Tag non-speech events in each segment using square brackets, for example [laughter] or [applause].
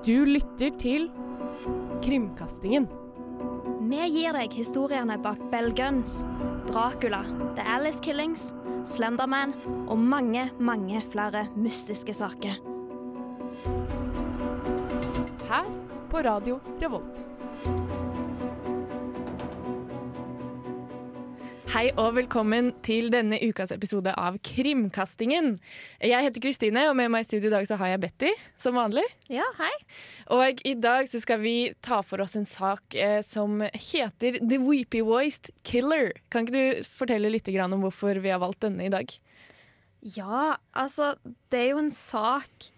Du lytter til Krimkastingen. Vi gir deg historiene bak Bell Guns, Dracula, The Alice Killings, Slenderman og mange, mange flere mystiske saker. Her på Radio Revolt. Hei og velkommen til denne ukas episode av Krimkastingen. Jeg heter Kristine, og med meg i studio i dag så har jeg Betty, som vanlig. Ja, hei. Og i dag så skal vi ta for oss en sak eh, som heter The Weepy Voiced Killer. Kan ikke du fortelle litt om hvorfor vi har valgt denne i dag? Ja, altså, det er jo en sak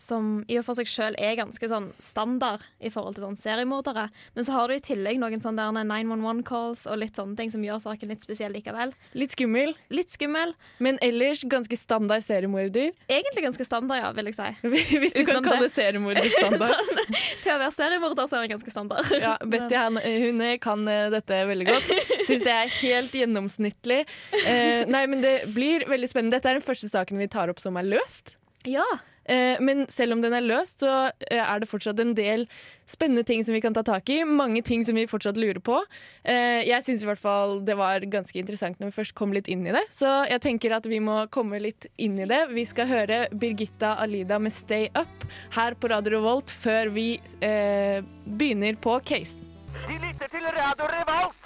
som i og for seg sjøl er ganske sånn standard i forhold til sånn seriemordere. Men så har du i tillegg noen sånne 911-calls og litt sånne ting som gjør saken litt spesiell likevel. Litt skummel, Litt skummel. men ellers ganske standard seriemorder. Egentlig ganske standard, ja, vil jeg si. [laughs] Hvis du kan kalle seriemorder [laughs] standard. Sånn, til å være seriemorder så er det ganske standard. [laughs] Ja, Betty han, hun kan eh, dette veldig godt. Syns det er helt gjennomsnittlig. Eh, nei, men Det blir veldig spennende. Dette er den første saken vi tar opp som er løst. Ja. Eh, men selv om den er løst, så eh, er det fortsatt en del spennende ting som vi kan ta tak i. Mange ting som vi fortsatt lurer på. Eh, jeg syns i hvert fall det var ganske interessant når vi først kom litt inn i det. Så jeg tenker at vi må komme litt inn i det. Vi skal høre Birgitta Alida med 'Stay Up' her på Radio Revolt før vi eh, begynner på casen. Vi lytter til Radio Revolt,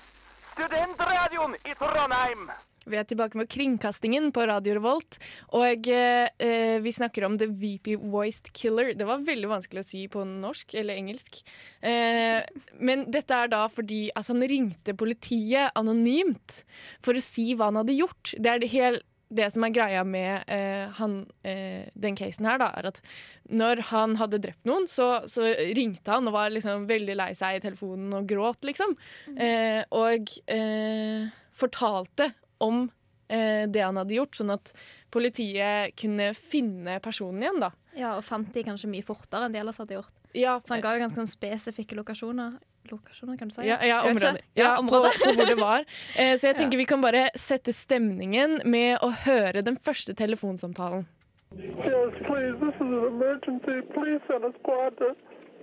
studentradioen i Trondheim. Vi er tilbake med kringkastingen på Radio Revolt. Og eh, vi snakker om The VP Voiced Killer. Det var veldig vanskelig å si på norsk eller engelsk. Eh, men dette er da fordi at han ringte politiet anonymt for å si hva han hadde gjort. Det er det, hel, det som er greia med eh, han, eh, den casen her, da, er at når han hadde drept noen, så, så ringte han og var liksom veldig lei seg i telefonen og gråt, liksom. Eh, og eh, fortalte om eh, det han hadde gjort, sånn at politiet kunne finne personen igjen, da. ja, og fant de kanskje mye fortere enn de ellers hadde gjort. Ja, For han ga jo ganske sånn spesifikke lokasjoner. Lokasjoner, kan du si? ja, ja, området. Ja, Ja, på, på hvor det var. [laughs] Eh, så jeg tenker vi kan bare sette stemningen med å høre den første telefonsamtalen. Yes, please. This is an emergency. Please send a squad to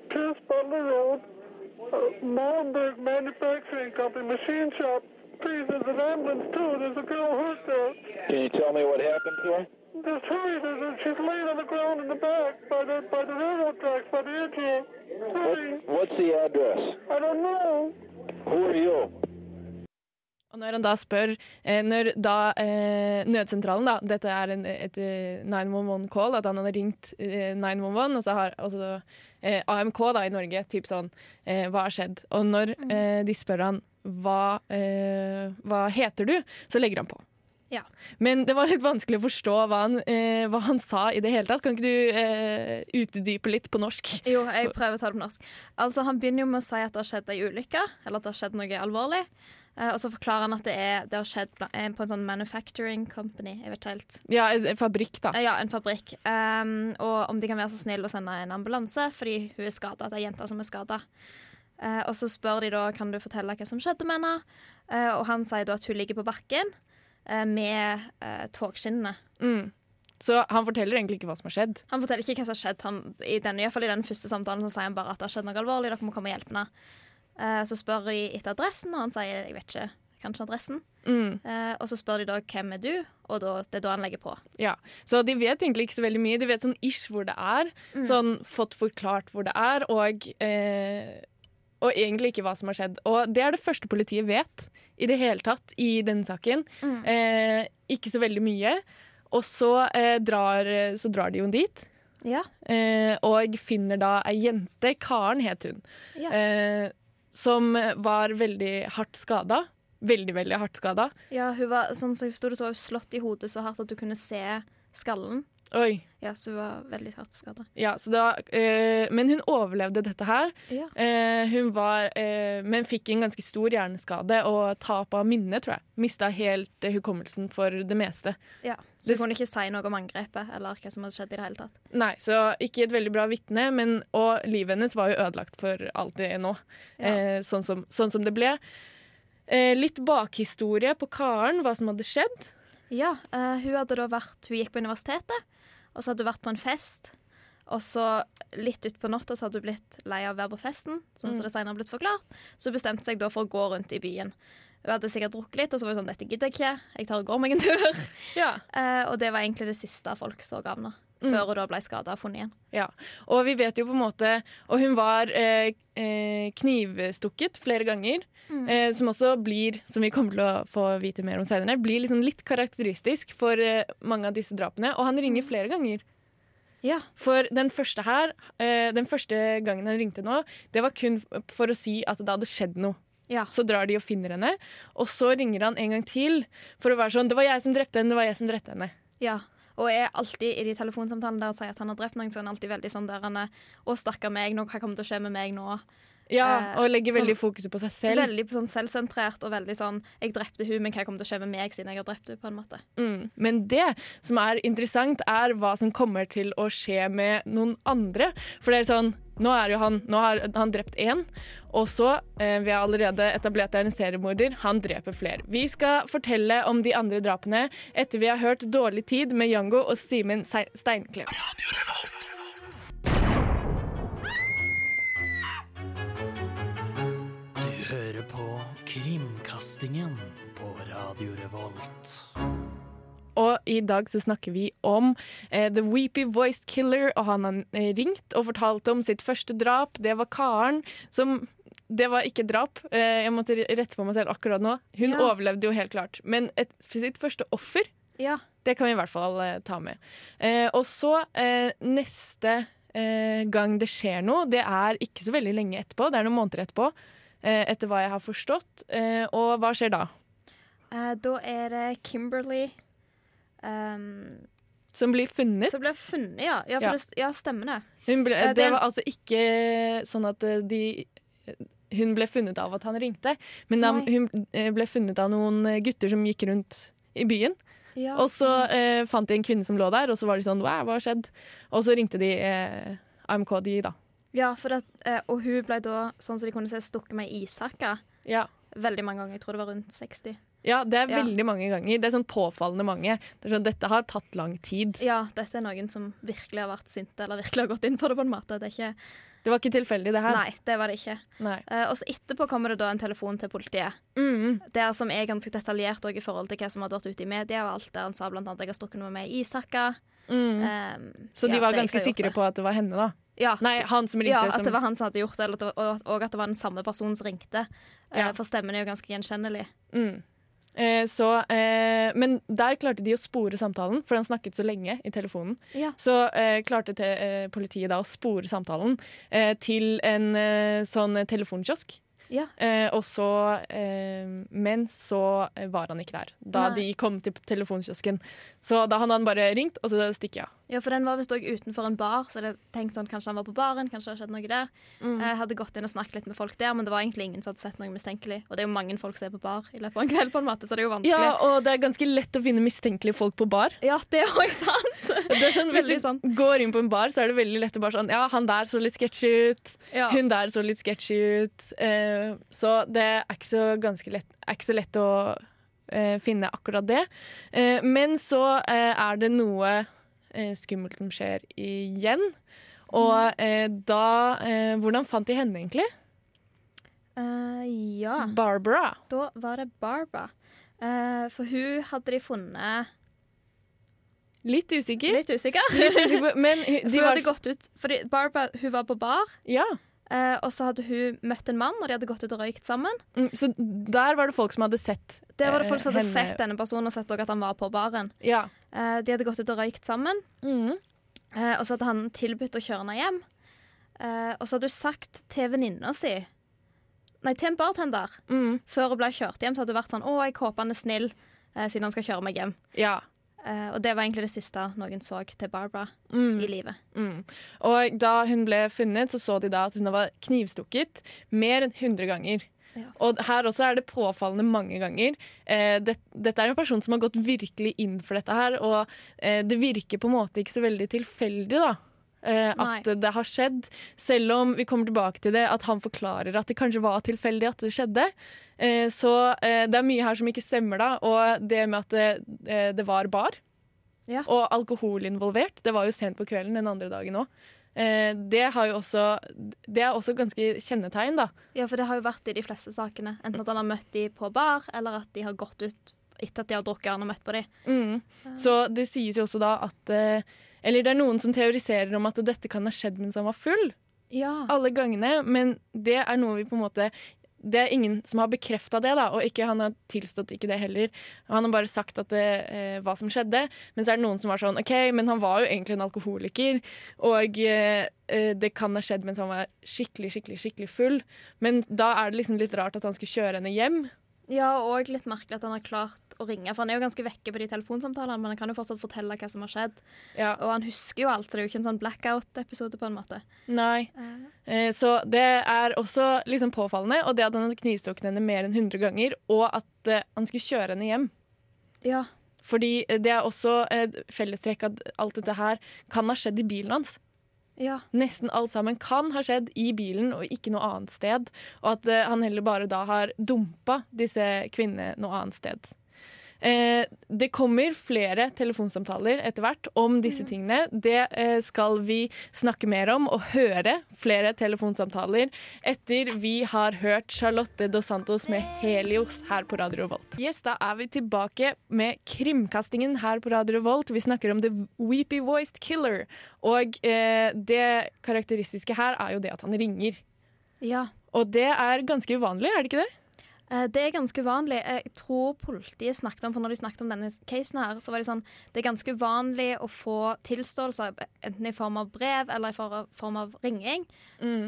Pierce Butler Road, uh, Molenberg Manufacturing Company, machine shop. Please, there's an ambulance too. There's a girl hurt there. Can you tell me what happened to her? There's hurry. There's a, she's laying on the ground in the back by the by the railroad tracks by the edge here. What, What's the address? I don't know. Who are you? Og når han da spør eh, Når da eh, nødsentralen, da Dette er en, et eh, 911-call, at han hadde ringt eh, 911, og så har også, eh, AMK da i Norge typ sånn eh, Hva har skjedd? Og når eh, de spør han hva, eh, hva heter du, så legger han på. Ja. Men det var litt vanskelig å forstå hva han, eh, hva han sa i det hele tatt. Kan ikke du eh, utdype litt på norsk? Jo, jeg prøver å ta det på norsk. Altså, Han begynner jo med å si at det har skjedd ei ulykke, eller at det har skjedd noe alvorlig. Eh, og så forklarer han at det, er, det har skjedd eh, på en sånn manufacturing company. Jeg vet ikke helt. Ja, en fabrikk, da. Eh, ja, en fabrikk. Um, og om de kan være så snill å sende en ambulanse fordi hun er skada. Det er jenta som er skada. Eh, og så spør de da kan du fortelle hva som skjedde med henne. Eh, og han sier da at hun ligger på bakken eh, med uh, togskinnene. Mm. Så han forteller egentlig ikke hva som har skjedd. Han forteller ikke hva som har skjedd. Han, i, den, i, fall I den første samtalen så sier han bare at det har skjedd noe alvorlig. Dere må komme og hjelpe henne. Eh, så spør de etter adressen, og han sier jeg vet ikke, kanskje adressen. Mm. Eh, og så spør de da hvem er du, og da, det er da han legger på. Ja, Så de vet egentlig ikke så veldig mye. De vet sånn ish hvor det er. Sånn fått forklart hvor det er, og, eh, og egentlig ikke hva som har skjedd. Og det er det første politiet vet i det hele tatt i denne saken. Eh, ikke så veldig mye. Og så, eh, drar, så drar de jo dit. Ja. Eh, og finner da ei jente, Karen het hun, Ja. eh, som var veldig hardt skada. Veldig, veldig hardt skada. Ja, hun var sånn som så så var hun slått i hodet så hardt at du kunne se skallen. Oi. Ja, så hun var veldig hardt skada. Ja, så eh, men hun overlevde dette her. Ja. Eh, hun var, eh, men fikk en ganske stor hjerneskade og tap av minne, tror jeg. Mista helt eh, hukommelsen for det meste. ja. Så Det- hun kunne ikke si noe om angrepet eller hva som hadde skjedd i det hele tatt. Nei, så ikke et veldig bra vitne, men, og livet hennes var jo ødelagt for alltid nå. Ja. Eh, sånn, som, sånn som det ble. Eh, litt bakhistorie på Karen, hva som hadde skjedd. Ja, eh, hun hadde da vært Hun gikk på universitetet, og så hadde du vært på en fest. Og så litt utpå natta så hadde du blitt lei av å være på festen, sånn som det senere har blitt forklart. Så bestemte seg da for å gå rundt i byen. Hun hadde sikkert drukket litt, og så var hun sånn Dette gidder jeg ikke. Jeg tar og går meg en tur. Ja. Uh, og det var egentlig det siste folk så av henne. Før hun da ble skada og funnet igjen. Ja, og vi vet jo på en måte Og hun var eh, eh, knivstukket flere ganger. Eh, som også blir, som vi kommer til å få vite mer om senere, blir liksom litt karakteristisk for eh, mange av disse drapene. Og han ringer flere ganger. Ja. For den første her, eh, den første gangen han ringte nå, det var kun for å si at det hadde skjedd noe. Ja. Så drar de og finner henne, og så ringer han en gang til for å være sånn 'Det var jeg som drepte henne, det var jeg som drepte henne'. ja. Og er alltid i de telefonsamtalene der og sier at han har drept noen, så er han alltid veldig sånn der han er Å, stakkar meg, noe hva kommer til å skje med meg nå? Ja, Eh, Og legger veldig sånn- fokuset på seg selv. Veldig sånn selvsentrert og veldig sånn Jeg drepte hun, men hva kommer til å skje med meg siden jeg har drept hun på en måte? Mm. Men det som er interessant, er hva som kommer til å skje med noen andre. For det er sånn Nå, er jo han, nå har han drept én, og så eh, Vi har allerede etablert er en seriemorder. Han dreper flere. Vi skal fortelle om de andre drapene etter vi har hørt 'Dårlig tid' med Jango og Simen Sei- Radio Du hører på Krimkastingen på Radio Revolt. Og i dag så snakker vi om eh, The Weepy Voiced Killer, og han har ringt og fortalt om sitt første drap. Det var Karen som Det var ikke drap. Eh, jeg måtte rette på meg selv akkurat nå. Hun Ja. overlevde jo helt klart. Men et, sitt første offer, Ja. det kan vi i hvert fall eh, ta med. Eh, og så eh, neste eh, gang det skjer noe, det er ikke så veldig lenge etterpå. Det er noen måneder etterpå, etter hva jeg har forstått. Eh, og hva skjer da? Eh, da er det Kimberly um, Som blir funnet. som blir funnet, ja. Ja, Ja. Det, ja stemmer det. Ble, Eh, det var altså ikke sånn at eh, de Hun ble funnet av at han ringte, men da, hun eh, ble funnet av noen eh, gutter som gikk rundt i byen. Ja. Og så eh, fant de en kvinne som lå der, og så var de sånn hva har skjedd? Og så ringte de eh, AMKDI, da. Ja, for at, eh, og hun ble da, sånn som de kunne se, stukket med ishakka Ja. veldig mange ganger. Jeg tror det var rundt 60. ja, det er Ja. veldig mange ganger. Det er sånn påfallende mange. Det er sånn, Dette har tatt lang tid. Ja, dette er noen som virkelig har vært sinte, eller virkelig har gått inn for det på en måte. Det er ikke, Det var ikke tilfeldig, det her. nei, det var det ikke. Eh, og så etterpå kommer det da en telefon til politiet. Mm. Der som er ganske detaljert i forhold til hva som hadde vært ute i media. og alt der Han sa blant annet at jeg har stukket noe med ishakka. Mm. Um, Så de ja, var ganske sikre på at det var henne, da? Ja, Nei, han som ringte. ja, at det var han som hadde gjort det, eller og, og at det var den samme personen som ringte. Eh, Ja. for stemmen er jo ganske gjenkjennelig. Mm. Eh, så, eh, men der klarte de å spore samtalen, for han snakket så lenge i telefonen. Ja. Så eh, klarte te, eh, politiet da å spore samtalen eh, til en sånn telefonkiosk. Ja. Eh, og så, men så var han ikke der da Nei. de kom til telefonkiosken. Så da hadde han bare ringt, og så stikker jeg. Ja, for den var visst òg utenfor en bar, så jeg tenkte sånn, kanskje han var på baren. Kanskje det hadde skjedd noe der. Mm. Jeg hadde gått inn og snakket litt med folk der, men det var egentlig ingen som hadde sett noe mistenkelig. Og det er jo mange folk som er på bar i løpet av en kveld, på en måte, så det er jo vanskelig. Ja, og det er ganske lett å finne mistenkelige folk på bar. Ja, det er òg sant. [laughs] Det er sånn, hvis du sant. går inn på en bar, så er det veldig lett å bare sånn Ja, han der så litt sketchy ut. Ja. Hun der så litt sketchy ut. Uh, så det er ikke så, ganske lett, er ikke så lett å uh, finne akkurat det. Uh, men så er det noe skummelt som skjer igjen. Og eh, da eh, Hvordan fant de henne, egentlig? Uh, ja. Barbara. Da var det Barbara. Uh, for hun hadde de funnet Litt usikker. Litt usikker. Litt usikker men hun- [laughs] de hun var hadde gått ut Fordi Barbara hun var på bar, Ja. Eh, og så hadde hun møtt en mann, og de hadde gått ut og røykt sammen. Mm, Så der var det folk som hadde sett Der var det eh, folk som hadde henne- sett denne personen og sett at han var på baren. Ja. Eh, de hadde gått ut og røykt sammen, Mm. eh, og så hadde han tilbudt å kjøre henne hjem. Eh, og så hadde hun sagt til venninna si Nei, til en bartender. Mm. Før hun ble kjørt hjem, så hadde hun vært sånn Å, jeg håper han er snill, eh, siden han skal kjøre meg hjem. Ja. Eh, og det var egentlig det siste noen så til Barbara Mm. i livet. Mm. Og da hun ble funnet, så så de da at hun var knivstukket mer enn 100 ganger. Ja. Og her også er det påfallende mange ganger. Eh, det, dette er en person som har gått virkelig inn for dette her, og eh, det virker på en måte ikke så veldig tilfeldig, da. Eh, at Nei. det har skjedd, selv om vi kommer tilbake til det, at han forklarer at det kanskje var tilfeldig at det skjedde. Eh, så eh, det er mye her som ikke stemmer, da. Og det med at det, eh, det var bar, Ja. Og alkohol involvert. Det var jo sent på kvelden den andre dagen òg. Eh, det, har jo også, det er også ganske kjennetegn, da. Ja, for det har jo vært i de fleste sakene. Enten at han har møtt de på bar, eller at de har gått ut etter at de har drukket han og møtt på de. Mm. Så det sies jo også da at eh, Eller det er noen som teoriserer om at dette kan ha skjedd mens han var full. Ja. Alle gangene. Men det er noe vi på en måte det er ingen som har bekrefta det, da, og ikke, han har tilstått ikke det heller. Han har bare sagt at det, eh, hva som skjedde, men så er det noen som var sånn OK, men han var jo egentlig en alkoholiker, og eh, eh, det kan ha skjedd mens han var skikkelig, skikkelig, skikkelig full. Men da er det liksom litt rart at han skulle kjøre henne hjem. Ja, og litt merkelig at han har klart å ringe, for han er jo ganske vekke på de telefonsamtalene, men han kan jo fortsatt fortelle hva som har skjedd. Ja, Og han husker jo alt, så det er jo ikke en sånn blackout-episode på en måte. Nei. Eh, Så det er også liksom påfallende, og det at han hadde knivstukket henne mer enn 100 ganger, og at eh, han skulle kjøre henne hjem. Ja. Fordi det er også et fellestrekk at alt dette her kan ha skjedd i bilen hans. Ja. Nesten alt sammen kan ha skjedd i bilen og ikke noe annet sted. Og at eh, han heller bare da har dumpa disse kvinnene noe annet sted. Eh, det kommer flere telefonsamtaler etter hvert om disse tingene. Det eh, skal vi snakke mer om og høre flere telefonsamtaler etter vi har hørt Charlotte Dos Santos med Helios her på Radio Volt. Yes, da er vi tilbake med krimkastingen her på Radio Volt. Vi snakker om The Weepy Voiced Killer. Og eh, det karakteristiske her er jo det at han ringer. ja. Og det er ganske uvanlig, er det ikke det? Eh, Det er ganske uvanlig. Jeg tror politiet snakket om for når de snakket om denne casen her, så var de sånn Det er ganske uvanlig å få tilståelser, enten i form av brev eller i form av ringing,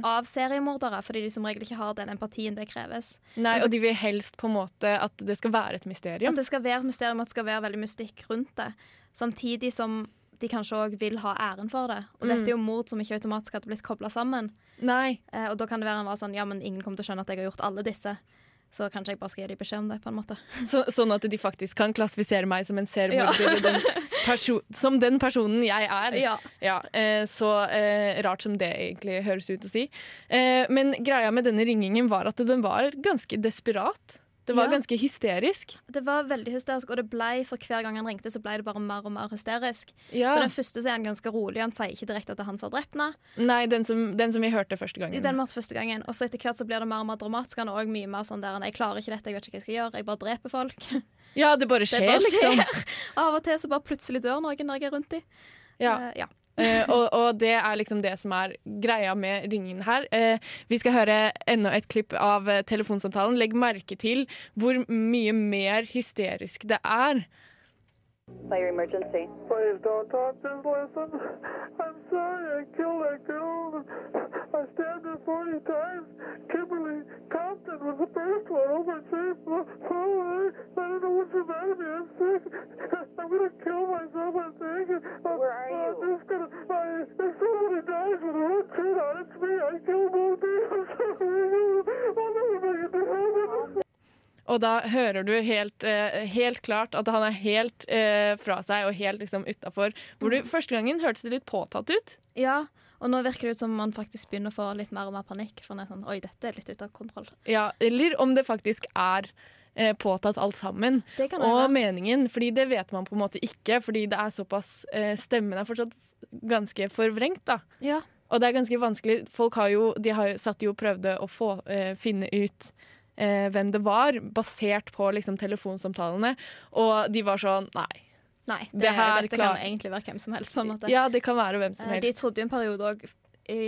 av seriemordere, fordi de som regel ikke har den empatien det kreves. Nei, Og de vil helst på en måte at det skal være et mysterium. At det skal være et mysterium, at det skal være veldig mystikk rundt det. Samtidig som de kanskje òg vil ha æren for det. Og dette er jo mord som ikke automatisk hadde blitt kobla sammen. Nei. Eh, og da kan det være en være sånn Ja, men ingen kommer til å skjønne at jeg har gjort alle disse. Så kanskje jeg bare skal gi dem beskjed om det, på en måte. [laughs] Så, sånn at de faktisk kan klassifisere meg som en seriemorder. ja. [laughs] som den personen jeg er. Ja. eh, så eh, rart som det egentlig høres ut å si. Eh, men greia med denne ringingen var at den var ganske desperat. Det var Ja. ganske hysterisk. Det var veldig hysterisk, og det ble, for hver gang han ringte, så ble det bare mer og mer hysterisk. Ja. Så den første er han ganske rolig, han sier ikke direkte at det er han som har drept henne. Nei, den som, den som vi hørte første gangen. Den var første gangen. Og så etter hvert så blir det mer og mer dramatisk. Han er òg mye mer sånn der Jeg klarer ikke dette, jeg vet ikke hva jeg skal gjøre, jeg bare dreper folk. Ja, det bare [laughs] Det skjer, liksom. Av og til så bare plutselig dør noen når jeg er rundt dem. Ja. ja. Eh, og, og det er liksom det som er greia med ringen her. Eh, vi skal høre enda et klipp av eh, telefonsamtalen. Legg merke til hvor mye mer hysterisk det er. Please don't talk, to. I'm sorry I killed that girl. I stabbed her 40 times. Kimberly Compton was the first one. Oh, my safe. Oh, I, I don't know what's the matter with me. I'm sick. I'm going to kill myself, I think. I'm, Where are I'm you? just going to... If somebody dies with a red shirt on, it's me. I kill both of you. I'll never make it to heaven. Og da hører du helt, eh, helt klart at han er helt eh, fra seg og helt liksom utafor. Hvor du første gangen hørtes det litt påtatt ut. ja. Og nå virker det ut som man faktisk begynner å få litt mer og mer panikk. For det er sånn, Oi, dette er litt ute av kontroll. Ja, eller om det faktisk er eh, påtatt alt sammen. Det kan Og være. meningen, fordi det vet man på en måte ikke, fordi det er såpass eh, Stemmen er fortsatt ganske forvrengt, da. Ja. Og det er ganske vanskelig. Folk har jo, de har jo, satt jo og prøvde å få, eh, finne ut eh, hvem det var, basert på liksom, telefonsamtalene. Og de var sånn Nei. Nei, det, Det her dette klar- kan egentlig være hvem som helst. på en måte. Ja, det kan være hvem som helst. De trodde jo en periode òg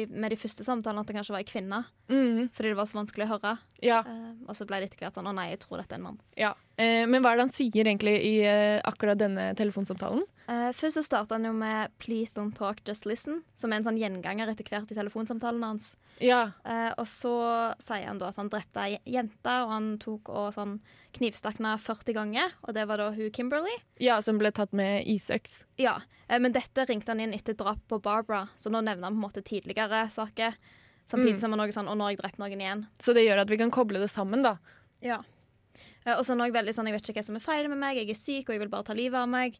med de første samtalene at det kanskje var ei kvinne, Mm. fordi det var så vanskelig å høre. ja, Uh, og så ble det etter hvert sånn Å nei, jeg tror dette er en mann. ja. Uh, men hva er det han sier egentlig i uh, akkurat denne telefonsamtalen? Eh, først så starta han jo med 'Please don't talk, just listen', som er en sånn gjenganger etter hvert i telefonsamtalene hans. Ja, Eh, og så sier han da at han drepte ei jente, og han tok og sånn knivstakk henne 40 ganger, og det var da hun Kimberly. ja, som ble tatt med isøks. Ja, eh, men dette ringte han inn etter drap på Barbara, så nå nevner han på en måte tidligere saker. Samtidig Mm. som han også sånn 'Å, nå har jeg drept noen igjen'. Så det gjør at vi kan koble det sammen, da. Ja. Eh, og så er veldig sånn 'Jeg vet ikke hva som er feil med meg, jeg er syk, og jeg vil bare ta livet av meg'.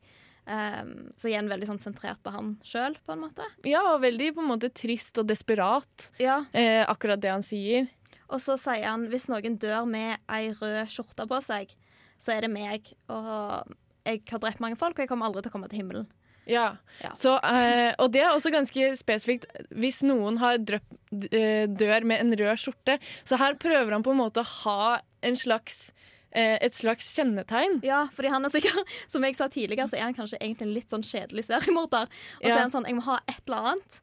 Um, så igjen veldig sånn sentrert på han sjøl, på en måte. Ja, og veldig på en måte trist og desperat, Ja. eh, akkurat det han sier. Og så sier han hvis noen dør med ei rød skjorte på seg, så er det meg. Og jeg har drept mange folk, og jeg kommer aldri til å komme til himmelen. Ja. Ja. Så, uh, og det er også ganske spesifikt hvis noen har drøpt, eh, dør med en rød skjorte. Så her prøver han på en måte å ha en slags, eh, et slags kjennetegn. Ja, fordi han er sikkert, som jeg sa tidligere, så er han kanskje egentlig en litt sånn kjedelig seriemorder. Og så Ja. er han sånn, jeg må ha et eller annet.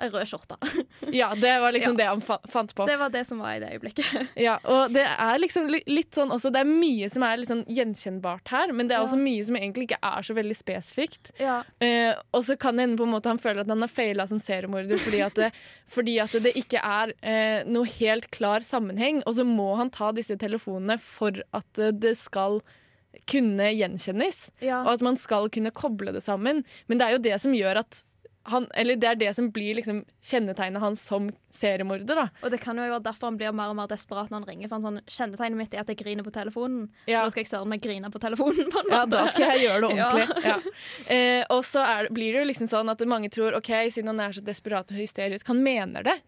En rød skjorte. [laughs] Ja, det var liksom Ja. det han fa fant på. Det var det som var i det øyeblikket. [laughs] Ja, og det er liksom litt sånn også, det er mye som er litt sånn gjenkjennbart her, men det er Ja. også mye som egentlig ikke er så veldig spesifikt. Ja. Eh, og så kan det hende på en måte han føler at han har faila som seriemorder fordi at det, [laughs] fordi at det ikke er eh, noe helt klar sammenheng, og så må han ta disse telefonene for at eh, det skal kunne gjenkjennes, og at man skal kunne koble det sammen. Men det er jo det som gjør at han, eller det er det som blir liksom kjennetegnet hans som seriemorder. da. Og det kan jo være derfor han blir mer og mer desperat når han ringer. For han sånn, Kjennetegnet mitt er at jeg griner på telefonen. Ja. Så da skal jeg søren meg grine på telefonen. på Ja, da skal jeg gjøre det [laughs] ordentlig. Ja. Eh, og så er, blir det jo liksom sånn at mange tror OK, siden han er så desperat og hysterisk, han mener det.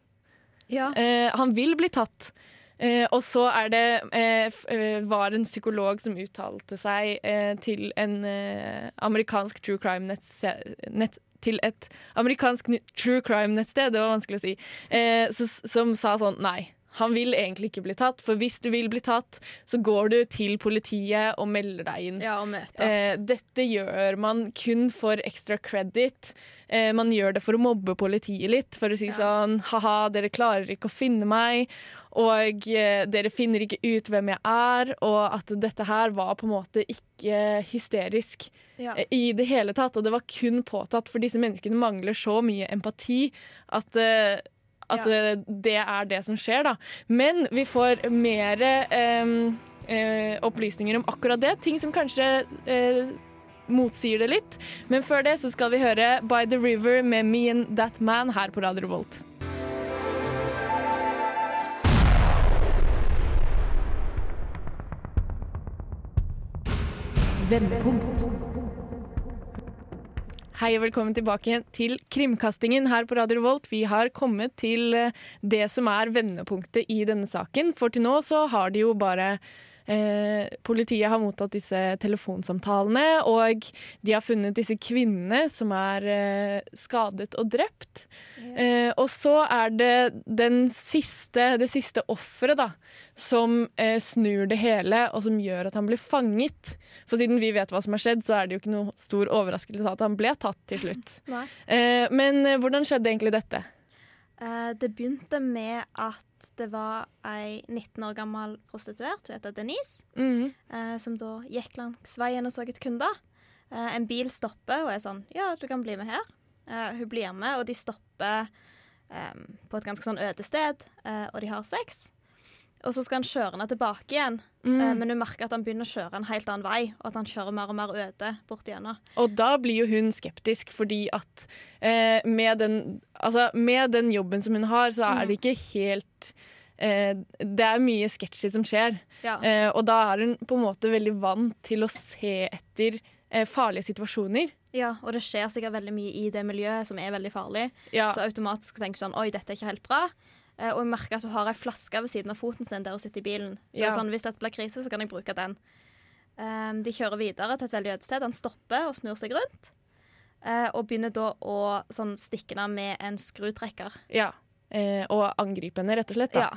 Ja. Eh, han vil bli tatt. Eh, og så er det eh, eh, var en psykolog som uttalte seg eh, til en eh, amerikansk true crime-nettside nett, til et amerikansk true crime-nettsted, det var vanskelig å si, eh, så, som sa sånn Nei, han vil egentlig ikke bli tatt, for hvis du vil bli tatt, så går du til politiet og melder deg inn. ja. Eh, dette gjør man kun for extra credit. Eh, man gjør det for å mobbe politiet litt, for å si Ja. sånn ha-ha, dere klarer ikke å finne meg, og eh, dere finner ikke ut hvem jeg er, og at dette her var på en måte ikke hysterisk ja. eh, i det hele tatt, og det var kun påtatt, for disse menneskene mangler så mye empati at eh, at Ja. det er det som skjer, da. Men vi får mer eh, opplysninger om akkurat det. Ting som kanskje eh, motsier det litt. Men før det så skal vi høre By The River med Me and That Man her på Radio Revolt. Vendepunkt. Hei og velkommen tilbake til krimkastingen her på Radio Revolt. Vi har kommet til eh, det som er vendepunktet i denne saken. For til nå så har de jo bare eh, Politiet har mottatt disse telefonsamtalene, og de har funnet disse kvinnene som er eh, skadet og drept. Eh, og så er det den siste, det siste offeret, da, som eh, snur det hele, og som gjør at han blir fanget. For siden vi vet hva som har skjedd, så er det jo ikke noe stor overraskelse at han ble tatt til slutt. [laughs] Eh, men hvordan skjedde egentlig dette? Det begynte med at det var ei 19 år gammel prostituert, hun heter Denise, Mhm. eh, som da gikk langs veien og så et kunder. Eh, en bil stopper og er sånn Ja, du kan bli med her. Eh, hun blir med, og de stopper eh, på et ganske sånn øde sted, eh, og de har sex. Og så skal han kjøre henne tilbake igjen, Mm. eh, men hun merker at han begynner å kjøre en helt annen vei, og at han kjører mer og mer øde bort gjennom. Og da blir jo hun skeptisk, fordi at eh, med, den, altså, med den jobben som hun har, så er det ikke helt eh, Det er mye sketchy som skjer. Ja. Eh, og da er hun på en måte veldig vant til å se etter eh, farlige situasjoner. ja, og det skjer sikkert veldig mye i det miljøet som er veldig farlig. Ja. Så automatisk tenker du sånn Oi, dette er ikke helt bra. Eh, og jeg merker at hun har ei flaske ved siden av foten sin der hun sitter i bilen. Så Ja. sånn, hvis dette blir krise, så kan jeg bruke den. Eh, de kjører videre til et veldig øde sted. Han stopper og snur seg rundt. eh, og begynner da å sånn, stikke henne med en skrutrekker. ja. Eh, og angripe henne, rett og slett. Da.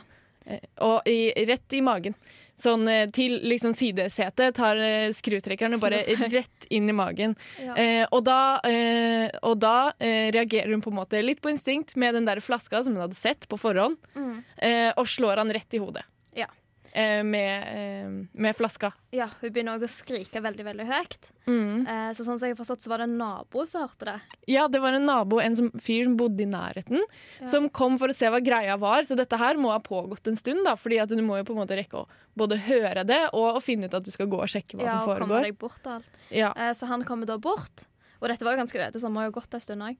Ja. Og i, rett i magen. Sånn eh, til liksom sidesetet tar eh, skrutrekkeren og bare [laughs] rett inn i magen. Ja. Eh, og da, eh, og da eh, reagerer hun på en måte litt på instinkt med den der flaska som hun hadde sett på forhånd, Mm. eh, og slår han rett i hodet. Ja. Eh, med, eh, med flaska. ja, hun begynner også å skrike veldig, veldig høyt. Mm. Eh, så sånn som jeg har forstått, så var det en nabo som hørte det. Ja, det var en nabo, en som, fyr som bodde i nærheten, som kom for å se hva greia var. Så dette her må ha pågått en stund, da, fordi at du må jo på en måte rekke å både høre det og finne ut at du skal gå og sjekke hva Ja, som og komme foregår. deg bort til alt. Ja. Eh, så han kommer da bort. Og dette var jo ganske øde, så han må jo ha gått en stund òg.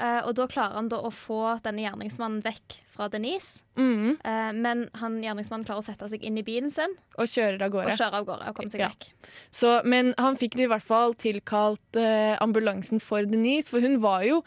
Eh, og da klarer han da å få denne gjerningsmannen vekk fra Denise. Mm, Uh, men han gjerningsmannen klarer å sette seg inn i bilen sin og kjører av gårde. og kjører kjøre av gårde og komme seg Ja. vekk. Så, men han fikk i hvert fall tilkalt uh, ambulansen for Denise, for hun var jo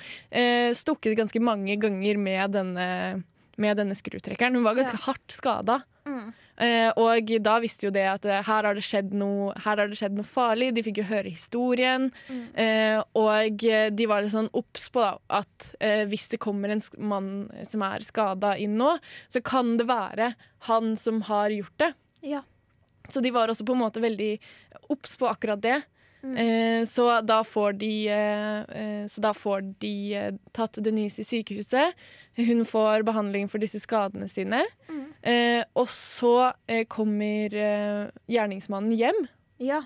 stukket ganske mange ganger med denne, med denne skrutrekkeren. Hun var ganske Ja. hardt skada. Mm. Eh, og da visste jo det at eh, her har det skjedd noe, det skjedd noe farlig. De fikk jo høre historien. Eh, og de var litt sånn obs på at eh, hvis det kommer en mann som er skada inn nå, så kan det være han som har gjort det. Ja. Så de var også på en måte veldig obs på akkurat det. Eh, så da får de, så da får de tatt Denise i sykehuset. Hun får behandling for disse skadene sine. Eh, og så eh, kommer eh, gjerningsmannen hjem. ja.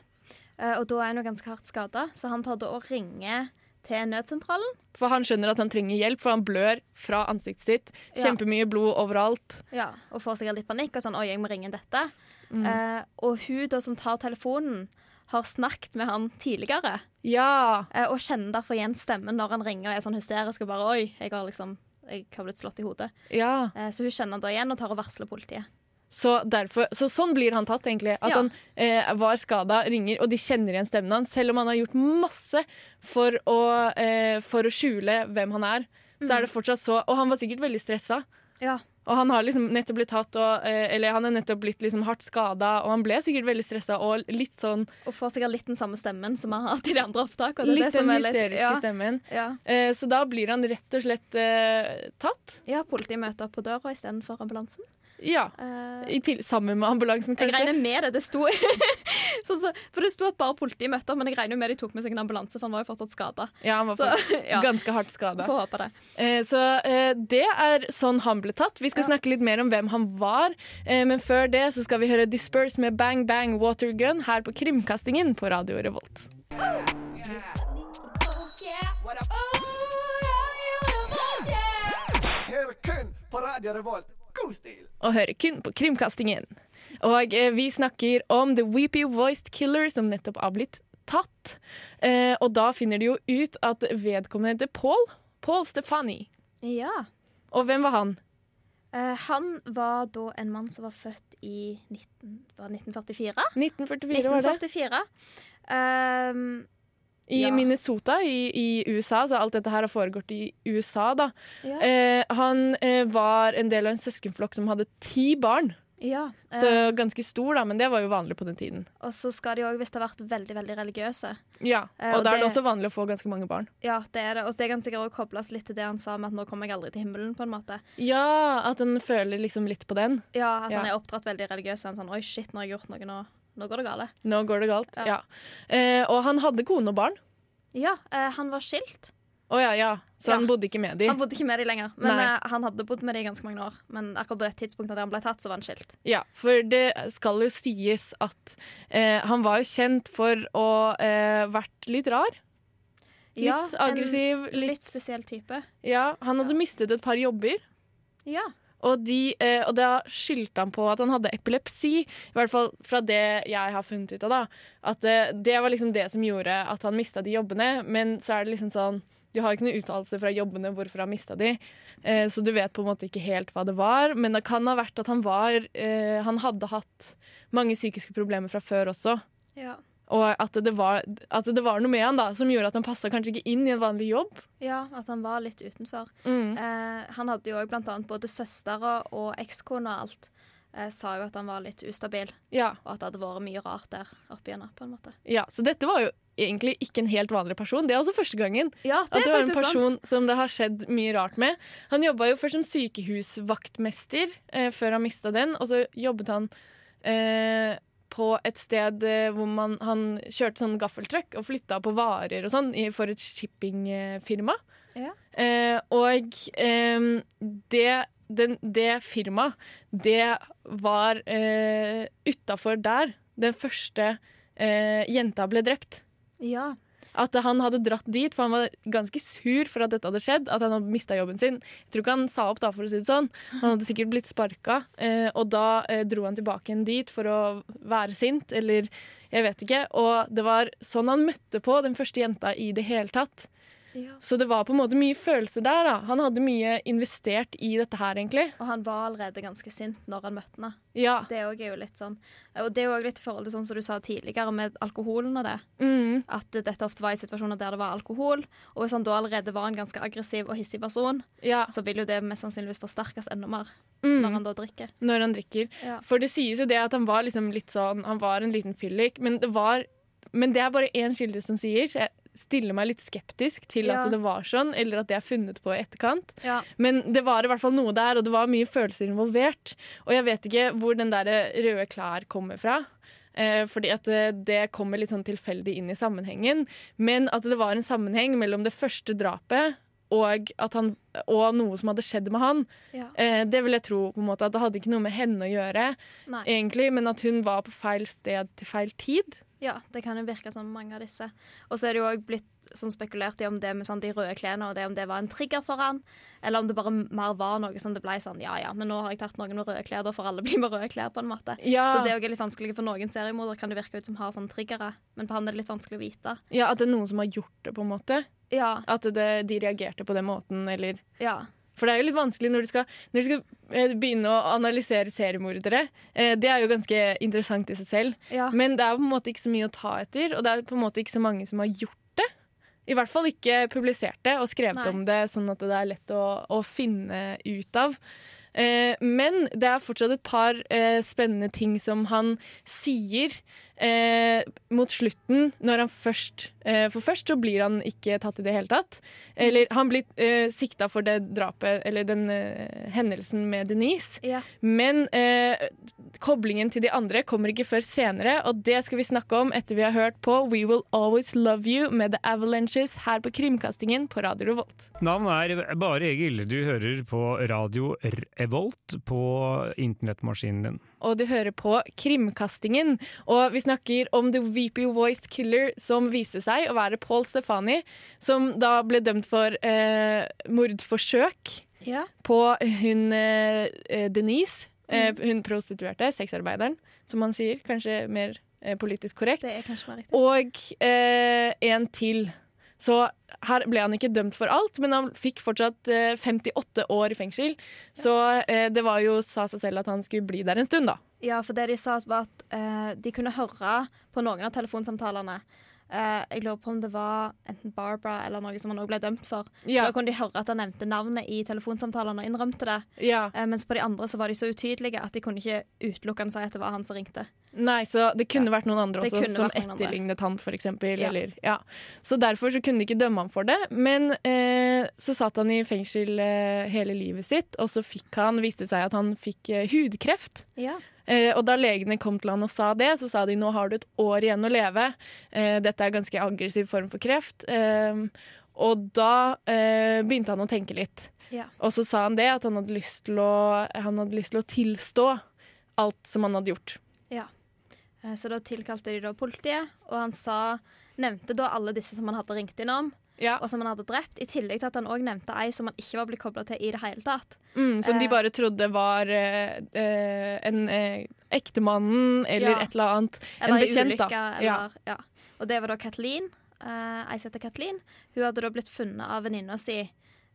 Eh, og da er han jo ganske hardt skada, så han tar da og ringer til nødsentralen. For han skjønner at han trenger hjelp, for han blør fra ansiktet sitt. Ja. Kjempemye blod overalt. Ja, og får sikkert litt panikk og sånn 'oi, jeg må ringe dette'. Mm. Eh, og hun da som tar telefonen, har snakket med han tidligere. Ja! eh, og kjenner derfor igjen stemmen når han ringer og er sånn hysterisk og bare 'oi, jeg har liksom jeg har blitt slått i hodet'. ja. Eh, så hun kjenner da igjen og tar og varsler politiet. Så, derfor, så sånn blir han tatt, egentlig. At Ja. han eh, var skada, ringer, og de kjenner igjen stemmen hans. Selv om han har gjort masse for å, eh, for å skjule hvem han er. Så er det fortsatt så Og han var sikkert veldig stressa. Ja. Og han har liksom nettopp blitt tatt og, eh, Eller han er nettopp blitt liksom hardt skada, og han ble sikkert veldig stressa og litt sånn Og får sikkert litt den samme stemmen som han har hatt i de andre opptakene. Litt den hysteriske ja, stemmen. ja. Eh, så da blir han rett og slett eh, tatt. ja, politiet møter opp på døra istedenfor ambulansen. Ja. Eh, I til, sammen med ambulansen, jeg regner med det. Det sto [laughs] så, så, For det sto at bare politiet møtte opp, men jeg regner med de tok med seg en ambulanse, for han var jo fortsatt skada. Ja, han var Så [laughs] ja, ganske hardt skada. får håpe det. Eh, Så eh, det er sånn han ble tatt. Vi skal Ja. snakke litt mer om hvem han var. Eh, Men før det så skal vi høre Disperse med Bang Bang Water Gun her på Krimkastingen på Radio Revolt. Her kun på Radio Revolt. God stil! Og hører kun på Krimkastingen. Og eh, vi snakker om The Weepy Voiced Killer som nettopp har blitt tatt. Eh, og da finner de jo ut at vedkommende heter Paul. Paul Stefani. Ja. Og hvem var han? Eh, han var da en mann som var født i 19, var 1944. 1944. 1944 var det. 1944. Ehm, I Ja. Minnesota i, i USA, så alt dette her har foregått i USA, da. ja. Eh, han eh, var en del av en søskenflokk som hadde ti barn. ja. Så eh, ganske stor, da, men det var jo vanlig på den tiden. og så skal de òg det har vært veldig veldig religiøse. Ja, Eh, Og og da er det det- også vanlig å få ganske mange barn. Ja, det er det. Og det kan sikkert også kobles litt til det han sa med at nå kommer jeg aldri til himmelen, på en måte. Ja, at en føler liksom litt på den. Ja, At Ja. han er oppdratt veldig religiøs. Han sånn Oi, shit, nå har jeg gjort noe, nå, nå går det galt. Nå går det galt. Ja. Ja. Eh, og han hadde kone og barn. Ja, eh, han var skilt. Oh, ja, ja. Så Ja. han bodde ikke med de. Han bodde ikke med de lenger, men eh, han hadde bodd med de i ganske mange år. Men akkurat på det tidspunktet da han ble tatt, så var han skilt. Ja, for det skal jo sies at eh, han var jo kjent for å eh, vært litt rar. Litt Ja, aggressiv. Litt Litt, spesiell type. ja, han hadde mistet et par jobber. Ja. Og, de, eh, og da skyldte han på at han hadde epilepsi. I hvert fall fra det jeg har funnet ut av. da At eh, Det var liksom det som gjorde at han mista de jobbene. Men så er det liksom sånn Du har ikke noen uttalelse fra jobbene hvorfor han mista de. Eh, så du vet på en måte ikke helt hva det var. Men det kan ha vært at han var Han hadde hatt mange psykiske problemer fra før også. Ja. Og at det, var, at det var noe med han da som gjorde at han passa kanskje ikke inn i en vanlig jobb. ja, at han var litt utenfor. Mm. Eh, han hadde jo òg blant annet både søstre og ekskone og alt. Eh, sa jo at han var litt ustabil, Ja, og at det hadde vært mye rart der oppi henne. på en måte. ja, Så dette var jo egentlig ikke en helt vanlig person. Det er også første gangen. Ja, det At det var en person som det har skjedd mye rart med. Han jobba jo først som sykehusvaktmester eh, før han mista den, og så jobbet han eh, på et sted eh, hvor man, han kjørte sånn gaffeltruck og flytta på varer og sånn for et shippingfirma. Ja. Eh, og eh, det, den, det firmaet, det var eh, utafor der den første eh, jenta ble drept. Ja. At han hadde dratt dit, for han var ganske sur for at dette hadde skjedd. At han hadde mista jobben sin. Jeg tror ikke han sa opp, da, for å si det sånn. Han hadde sikkert blitt sparka. Eh, og da eh, dro han tilbake igjen dit for å være sint, eller jeg vet ikke. Og det var sånn han møtte på den første jenta i det hele tatt. Ja. Så det var på en måte mye følelser der. da. Han hadde mye investert i dette her, egentlig. Og han var allerede ganske sint når han møtte henne. Ja. Det er jo litt sånn Og det er jo litt i forhold til sånn som du sa tidligere, med alkoholen og det. Mm. At dette ofte var i situasjoner der det var alkohol. Og hvis han da allerede var en ganske aggressiv og hissig person, ja. så vil jo det mest sannsynligvis forsterkes enda mer Mm. når han da drikker. Når han drikker. Ja. For det sies jo det at han var liksom litt sånn Han var en liten fyllik, men det var Men det er bare én kilde som sier, så jeg stiller meg litt skeptisk til Ja. at det var sånn, eller at det er funnet på i etterkant. Ja. Men det var i hvert fall noe der, og det var mye følelser involvert. Og jeg vet ikke hvor den der røde klær kommer fra. Eh, fordi at det, det kommer litt sånn tilfeldig inn i sammenhengen. Men at det var en sammenheng mellom det første drapet og, at han, og noe som hadde skjedd med han. Ja. Eh, det vil jeg tro. på en måte At det hadde ikke noe med henne å gjøre, Nei. egentlig, men at hun var på feil sted til feil tid. Ja, det kan jo virke som mange av disse. Og så er det jo òg blitt sånn spekulert i om det med sånn de røde klærne og det om det var en trigger for han, eller om det bare mer var noe som det ble sånn ja ja, men nå har jeg tatt noen med røde klær, da får alle bli med røde klær, på en måte. Ja, Så det er jo litt vanskelig for noen seriemordere kan det virke ut som har sånne triggere, men på han er det litt vanskelig å vite. ja, At det er noen som har gjort det, på en måte. Ja, At det, de reagerte på den måten, eller ja, For det er jo litt vanskelig når du skal, når du skal eh, begynne å analysere seriemordere. Eh, det er jo ganske interessant i seg selv. ja. Men det er på en måte ikke så mye å ta etter, og det er på en måte ikke så mange som har gjort det. I hvert fall ikke publisert det og skrevet Nei. om det, sånn at det er lett å, å finne ut av. Eh, men det er fortsatt et par spennende ting som han sier eh, mot slutten, når han først eh, For først så blir han ikke tatt i det hele tatt. Eller han blir eh, sikta for det drapet, eller den eh, hendelsen med Denise. ja. Men eh, koblingen til de andre kommer ikke før senere, og det skal vi snakke om etter vi har hørt på We Will Always Love You med The Avalanches her på Krimkastingen på Radio Revolt. Navnet er Bare Egil. Du hører på radio Revolt på internettmaskinen din. Og du hører på Krimkastingen, og vi snakker om The Weepy Voice Killer som viser seg å være Paul Stefani, som da ble dømt for eh, mordforsøk ja. på hun eh, eh, Denise, eh, hun prostituerte, sexarbeideren, som man sier. Kanskje mer eh, politisk korrekt. Er mer. Og eh, en til. Så her ble han ikke dømt for alt, men han fikk fortsatt eh, 58 år i fengsel. Så det var jo sa seg selv at han skulle bli der en stund, da. Ja, for det de sa var at eh, de kunne høre på noen av telefonsamtalene. Eh, jeg lurer på om det var enten Barbara eller noe som han også ble dømt for. Ja, Da kunne de høre at han nevnte navnet i telefonsamtalene og innrømte det. ja. Eh, mens på de andre så var de så utydelige at de kunne ikke utelukkende si at det var han som ringte. Nei, så det kunne vært noen andre også, som etterlignet han, eksempel. Ja. Eller, ja. Så derfor så kunne de ikke dømme ham for det. Men eh, så satt han i fengsel eh, hele livet sitt, og så fikk han, viste det seg at han fikk eh, hudkreft. Ja. Eh, og da legene kom til han og sa det, så sa de nå har du et år igjen å leve. Eh, dette er en ganske aggressiv form for kreft. Eh, og da eh, begynte han å tenke litt. Ja. Og så sa han det, at han hadde lyst til å, han hadde lyst til å tilstå alt som han hadde gjort. Eh, Så da tilkalte de da politiet, og han sa Nevnte da alle disse som han hadde ringt innom, Ja. og som han hadde drept. I tillegg til at han òg nevnte ei som han ikke var blitt kobla til i det hele tatt. Mm, som de Eh. bare trodde var eh, eh, en eh, ektemannen eller Ja. et eller annet. Eller en bekjent, ulykke. da. Eller, Ja. ja. Og det var da Kathleen. Eh, ei som heter Kathleen. Hun hadde da blitt funnet av venninna si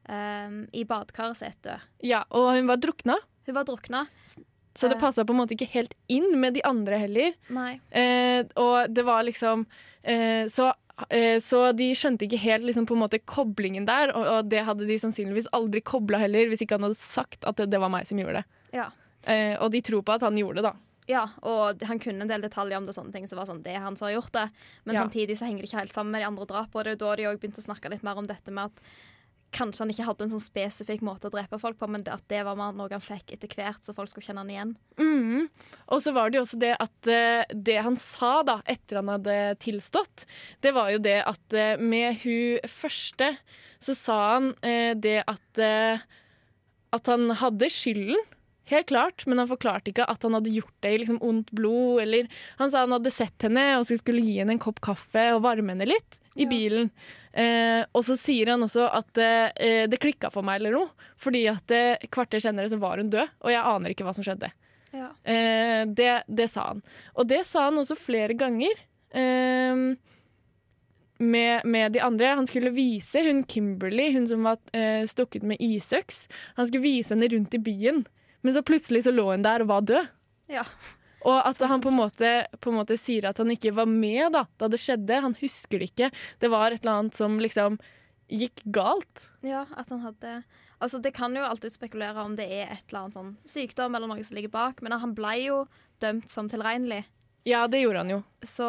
eh, i badekaret sitt ja, og hun var drukna, Hun var drukna. Så det Eh. passa på en måte ikke helt inn med de andre heller. Eh, og det var liksom eh, så, eh, så de skjønte ikke helt liksom, på en måte koblingen der, og, og det hadde de sannsynligvis aldri kobla heller, hvis ikke han hadde sagt at det, det var meg som gjorde det. Ja. Eh, og de tror på at han gjorde det, da. Ja, og han kunne en del detaljer om det, sånne ting som var sånn, det han som har gjort det. Men Ja. samtidig så henger det ikke helt sammen med de andre drapene. Og det er jo da de òg begynte å snakke litt mer om dette med at kanskje han ikke hadde en sånn spesifikk måte å drepe folk på, men at det var noe han fikk etter hvert, så folk skulle kjenne han igjen. Mm. Og så var det jo også det at eh, det han sa da, etter han hadde tilstått, det var jo det at eh, med hun første så sa han eh, det at at han hadde skylden. Helt klart, men han forklarte ikke at han hadde gjort det i liksom ondt blod. Eller han sa han hadde sett henne og skulle- gi henne en kopp kaffe og varme henne litt i Ja. bilen. Eh, og så sier han også at eh, det klikka for meg eller noe. Fordi at eh, kvarter senere så var hun død, og jeg aner ikke hva som skjedde. Ja. Eh, det, det sa han. Og det sa han også flere ganger. Eh, med, med de andre. Han skulle vise hun Kimberly, hun som var eh, stukket med isøks, han skulle vise henne rundt i byen. Men så plutselig så lå hun der og var død. Ja. Og at han på en, måte, på en måte sier at han ikke var med da, da det skjedde. Han husker det ikke. Det var et eller annet som liksom gikk galt. Ja, at han hadde Altså, Det kan jo alltid spekulere om det er et eller annet sånn sykdom eller noe som ligger bak, men han ble jo dømt som tilregnelig. Ja, det gjorde han jo. Så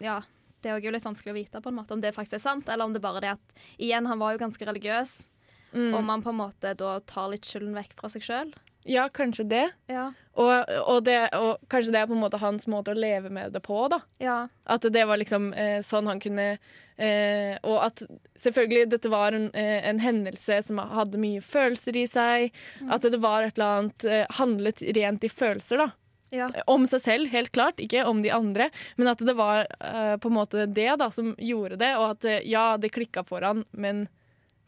ja, det er jo litt vanskelig å vite på en måte om det faktisk er sant, eller om det bare er det at Igjen, han var jo ganske religiøs, Mm. og man på en måte da tar litt skylden vekk fra seg sjøl. Ja, kanskje det. Ja. Og, og det. og kanskje det er på en måte hans måte å leve med det på, da. ja. At det var liksom eh, sånn han kunne eh, Og at selvfølgelig dette var en, eh, en hendelse som hadde mye følelser i seg. At det var et eller annet eh, Handlet rent i følelser, da. Ja. Om seg selv, helt klart, ikke om de andre. Men at det var eh, på en måte det da som gjorde det, og at eh, ja, det klikka for han, men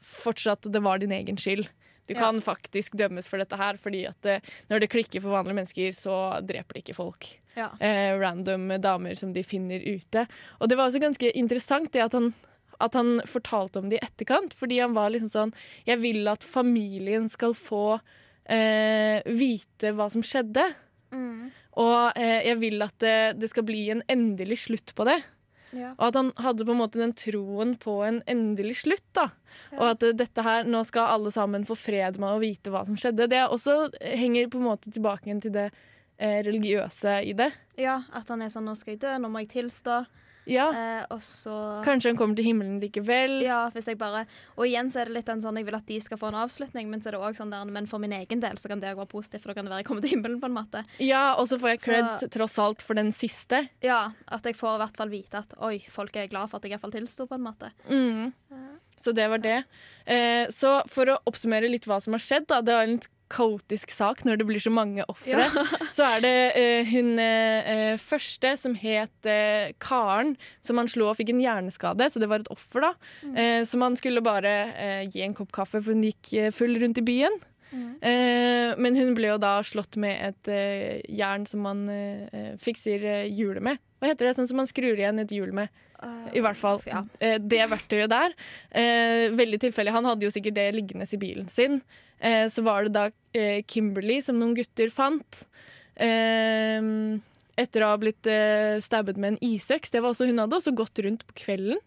fortsatt det var din egen skyld. Du Ja. kan faktisk dømmes for dette her, fordi at det, når det klikker for vanlige mennesker, så dreper de ikke folk. Ja. Eh, random damer som de finner ute. Og det var også ganske interessant det at han, at han fortalte om det i etterkant, fordi han var liksom sånn Jeg vil at familien skal få eh, vite hva som skjedde. Mm. Og eh, jeg vil at det, det skal bli en endelig slutt på det. Ja. Og at han hadde på en måte den troen på en endelig slutt. da. Og at eh, dette her, nå skal alle sammen få fred med å vite hva som skjedde. Det også eh, henger på en måte tilbake til det eh, religiøse i det. ja, at han er sånn 'nå skal jeg dø, nå må jeg tilstå', Ja, eh, og så Kanskje han kommer til himmelen likevel. Ja, hvis jeg bare Og igjen så er det litt en sånn jeg vil at de skal få en avslutning, men så er det også sånn der Men for min egen del så kan det òg være positivt, for da kan det være jeg kommer til himmelen, på en måte. Ja, Og så får jeg Så- tross alt for den siste. Ja, at jeg får i hvert fall vite at oi, folk er glad for at jeg iallfall tilsto, på en måte. Mm. Så det var det. Eh, så for å oppsummere litt hva som har skjedd, da. Det var en litt kaotisk sak når det blir så mange ofre. [laughs] Så er det eh, hun eh, første som het eh, Karen, som han slo og fikk en hjerneskade, så det var et offer, da. Eh, som han skulle bare eh, gi en kopp kaffe, for hun gikk full rundt i byen. Eh, men hun ble jo da slått med et jern som man fikser hjulet med. Hva heter det? Sånn som man skrur igjen et hjul med. I hvert fall Ja. eh, det verktøyet der. Eh, veldig tilfeldig. Han hadde jo sikkert det liggende i bilen sin. Eh, så var det da Kimberley Kimberly som noen gutter fant. Etter å ha blitt stabbet med en isøks. Det var også, hun hadde også gått rundt på kvelden.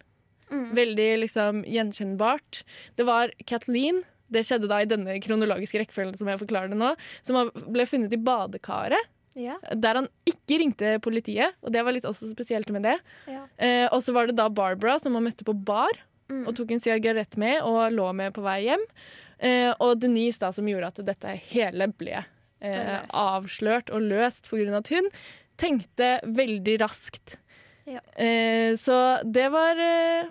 Mm. Veldig liksom gjenkjennbart. Det var Kathleen. Det skjedde da i denne kronologiske rekkefølgen som jeg forklarer det nå, som ble funnet i badekaret. Ja. Der han ikke ringte politiet, og det var litt også spesielt med det. Ja. Eh, og så var det da Barbara som han møtte på bar Mm. og tok en sigarett med og lå med på vei hjem. Eh, og Denise da som gjorde at dette hele ble eh, avslørt og løst pga. at hun tenkte veldig raskt. Ja. Eh, så det var eh,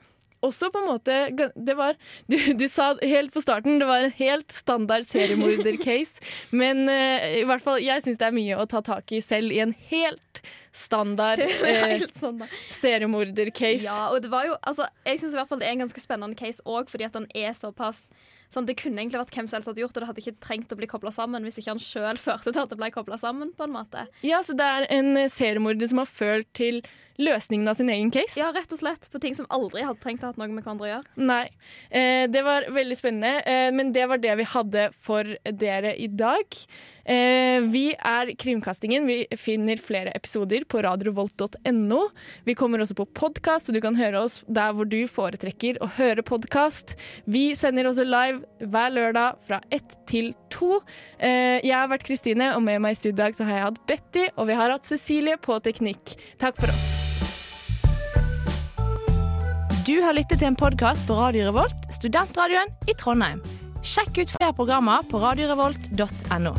også på en måte Det var du, du sa helt på starten det var en helt standard seriemorder-case. men uh, i hvert fall jeg syns det er mye å ta tak i selv i en helt standard [laughs] eh, sånn seriemorder-case. Ja, og det var jo Altså, jeg syns i hvert fall det er en ganske spennende case òg, fordi at den er såpass Sånn, Det kunne egentlig vært hvem som helst hadde gjort det, det hadde ikke trengt å bli kobla sammen hvis ikke han sjøl [laughs] førte til at det ble kobla sammen. på en måte. Ja, så det er en eh, seriemorder som har følt til løsningen av sin egen case? Ja, rett og slett. På ting som aldri hadde trengt å ha noe med hverandre å gjøre. Nei. Eh, det var veldig spennende, eh, men det var det vi hadde for dere i dag. Eh, vi er Krimkastingen. Vi finner flere episoder på radiovolt.no. Vi kommer også på podkast, så du kan høre oss der hvor du foretrekker å høre podkast. Vi sender også live hver lørdag fra ett til to. Eh, jeg har vært Kristine, og med meg i studio i dag så har jeg hatt Betty, og vi har hatt Cecilie på teknikk. Takk for oss. Du har lyttet til en podkast på Radio Revolt, studentradioen i Trondheim. Sjekk ut flere programmer på radiorevolt.no.